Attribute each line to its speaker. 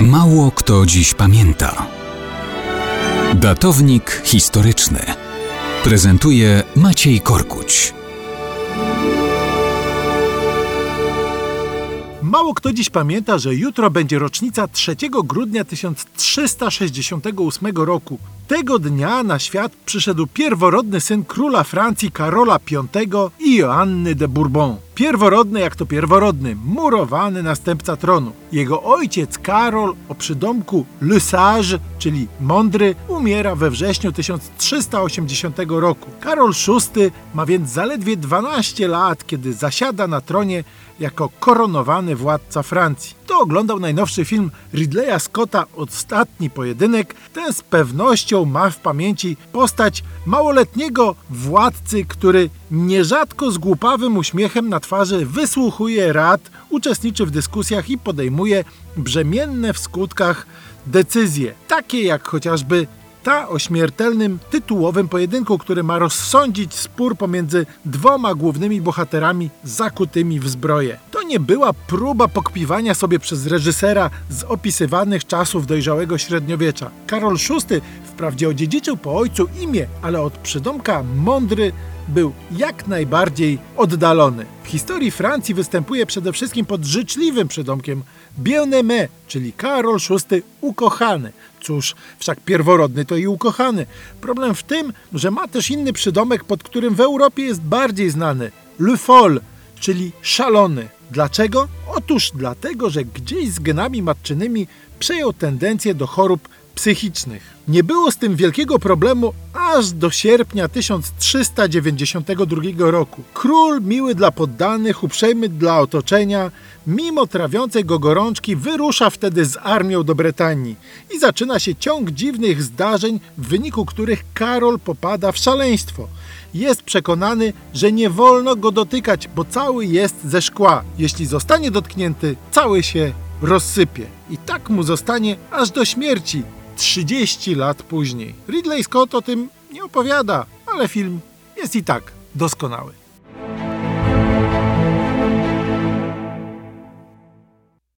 Speaker 1: Mało kto dziś pamięta. Datownik historyczny prezentuje Maciej Korkuć.
Speaker 2: Mało kto dziś pamięta, że jutro będzie rocznica 3 grudnia 1368 roku. Tego dnia na świat przyszedł pierworodny syn króla Francji Karola V i Joanny de Bourbon. Pierworodny jak to pierworodny, murowany następca tronu. Jego ojciec Karol o przydomku Le Sage, czyli mądry, umiera we wrześniu 1380 roku. Karol VI ma więc zaledwie 12 lat, kiedy zasiada na tronie jako koronowany władca Francji. Kto oglądał najnowszy film Ridleya Scotta Ostatni Pojedynek, ten z pewnością ma w pamięci postać małoletniego władcy, który nierzadko z głupawym uśmiechem na twarzy wysłuchuje rad, uczestniczy w dyskusjach i podejmuje brzemienne w skutkach decyzje, takie jak chociażby ta o śmiertelnym tytułowym pojedynku, który ma rozsądzić spór pomiędzy dwoma głównymi bohaterami zakutymi w zbroję. Nie była próba pokpiwania sobie przez reżysera z opisywanych czasów dojrzałego średniowiecza. Karol VI wprawdzie odziedziczył po ojcu imię, ale od przydomka mądry był jak najbardziej oddalony. W historii Francji występuje przede wszystkim pod życzliwym przydomkiem Bien-aimé, czyli Karol VI ukochany. Cóż, wszak pierworodny to i ukochany. Problem w tym, że ma też inny przydomek, pod którym w Europie jest bardziej znany. Le Foll, czyli szalony. Dlaczego? Otóż dlatego, że gdzieś z genami matczynymi przejął tendencję do chorób psychicznych. Nie było z tym wielkiego problemu aż do sierpnia 1392 roku. Król, miły dla poddanych, uprzejmy dla otoczenia, mimo trawiącej go gorączki, wyrusza wtedy z armią do Brytanii i zaczyna się ciąg dziwnych zdarzeń, w wyniku których Karol popada w szaleństwo. Jest przekonany, że nie wolno go dotykać, bo cały jest ze szkła. Jeśli zostanie dotknięty, cały się rozsypie. I tak mu zostanie aż do śmierci, 30 lat później. Ridley Scott o tym nie opowiada, ale film jest i tak doskonały.